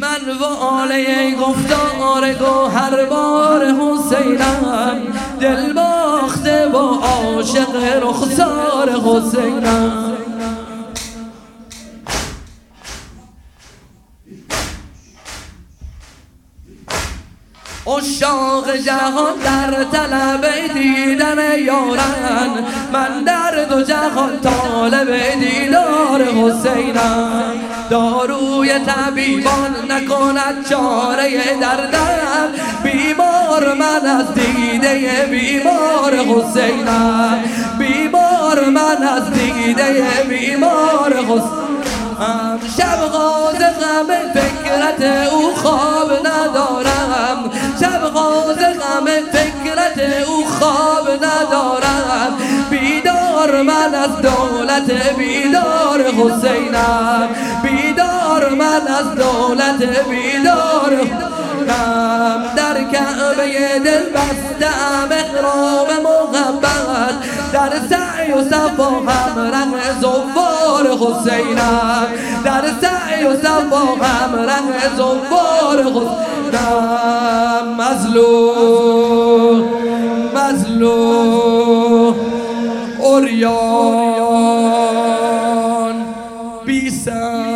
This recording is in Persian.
من واله گفتار هر بار حسینم دل باخته با عاشق رخسار حسینم. اشاق جهان در طلب دیدن یارن من در دو جهان طالب دیدار حسینم. داروی طبیبان نکند چاره دردم بیمار من از دیده بیمار حسینم. بیمار من از دیده بیمار حسینم. شب غاز غم فکرت او خواب ندارم. شب غاز غم فکرت او خواب ندارم. بیدار من از دولت بیدار حسینم. من از دولت بیدار. غم در کعبه دل بستم اقرام محبت در سعی و صفا هم رنگ زوار حسینم. در سعی و صفا هم رنگ زوار حسینم. مظلوم مظلوم. اوریان بیسم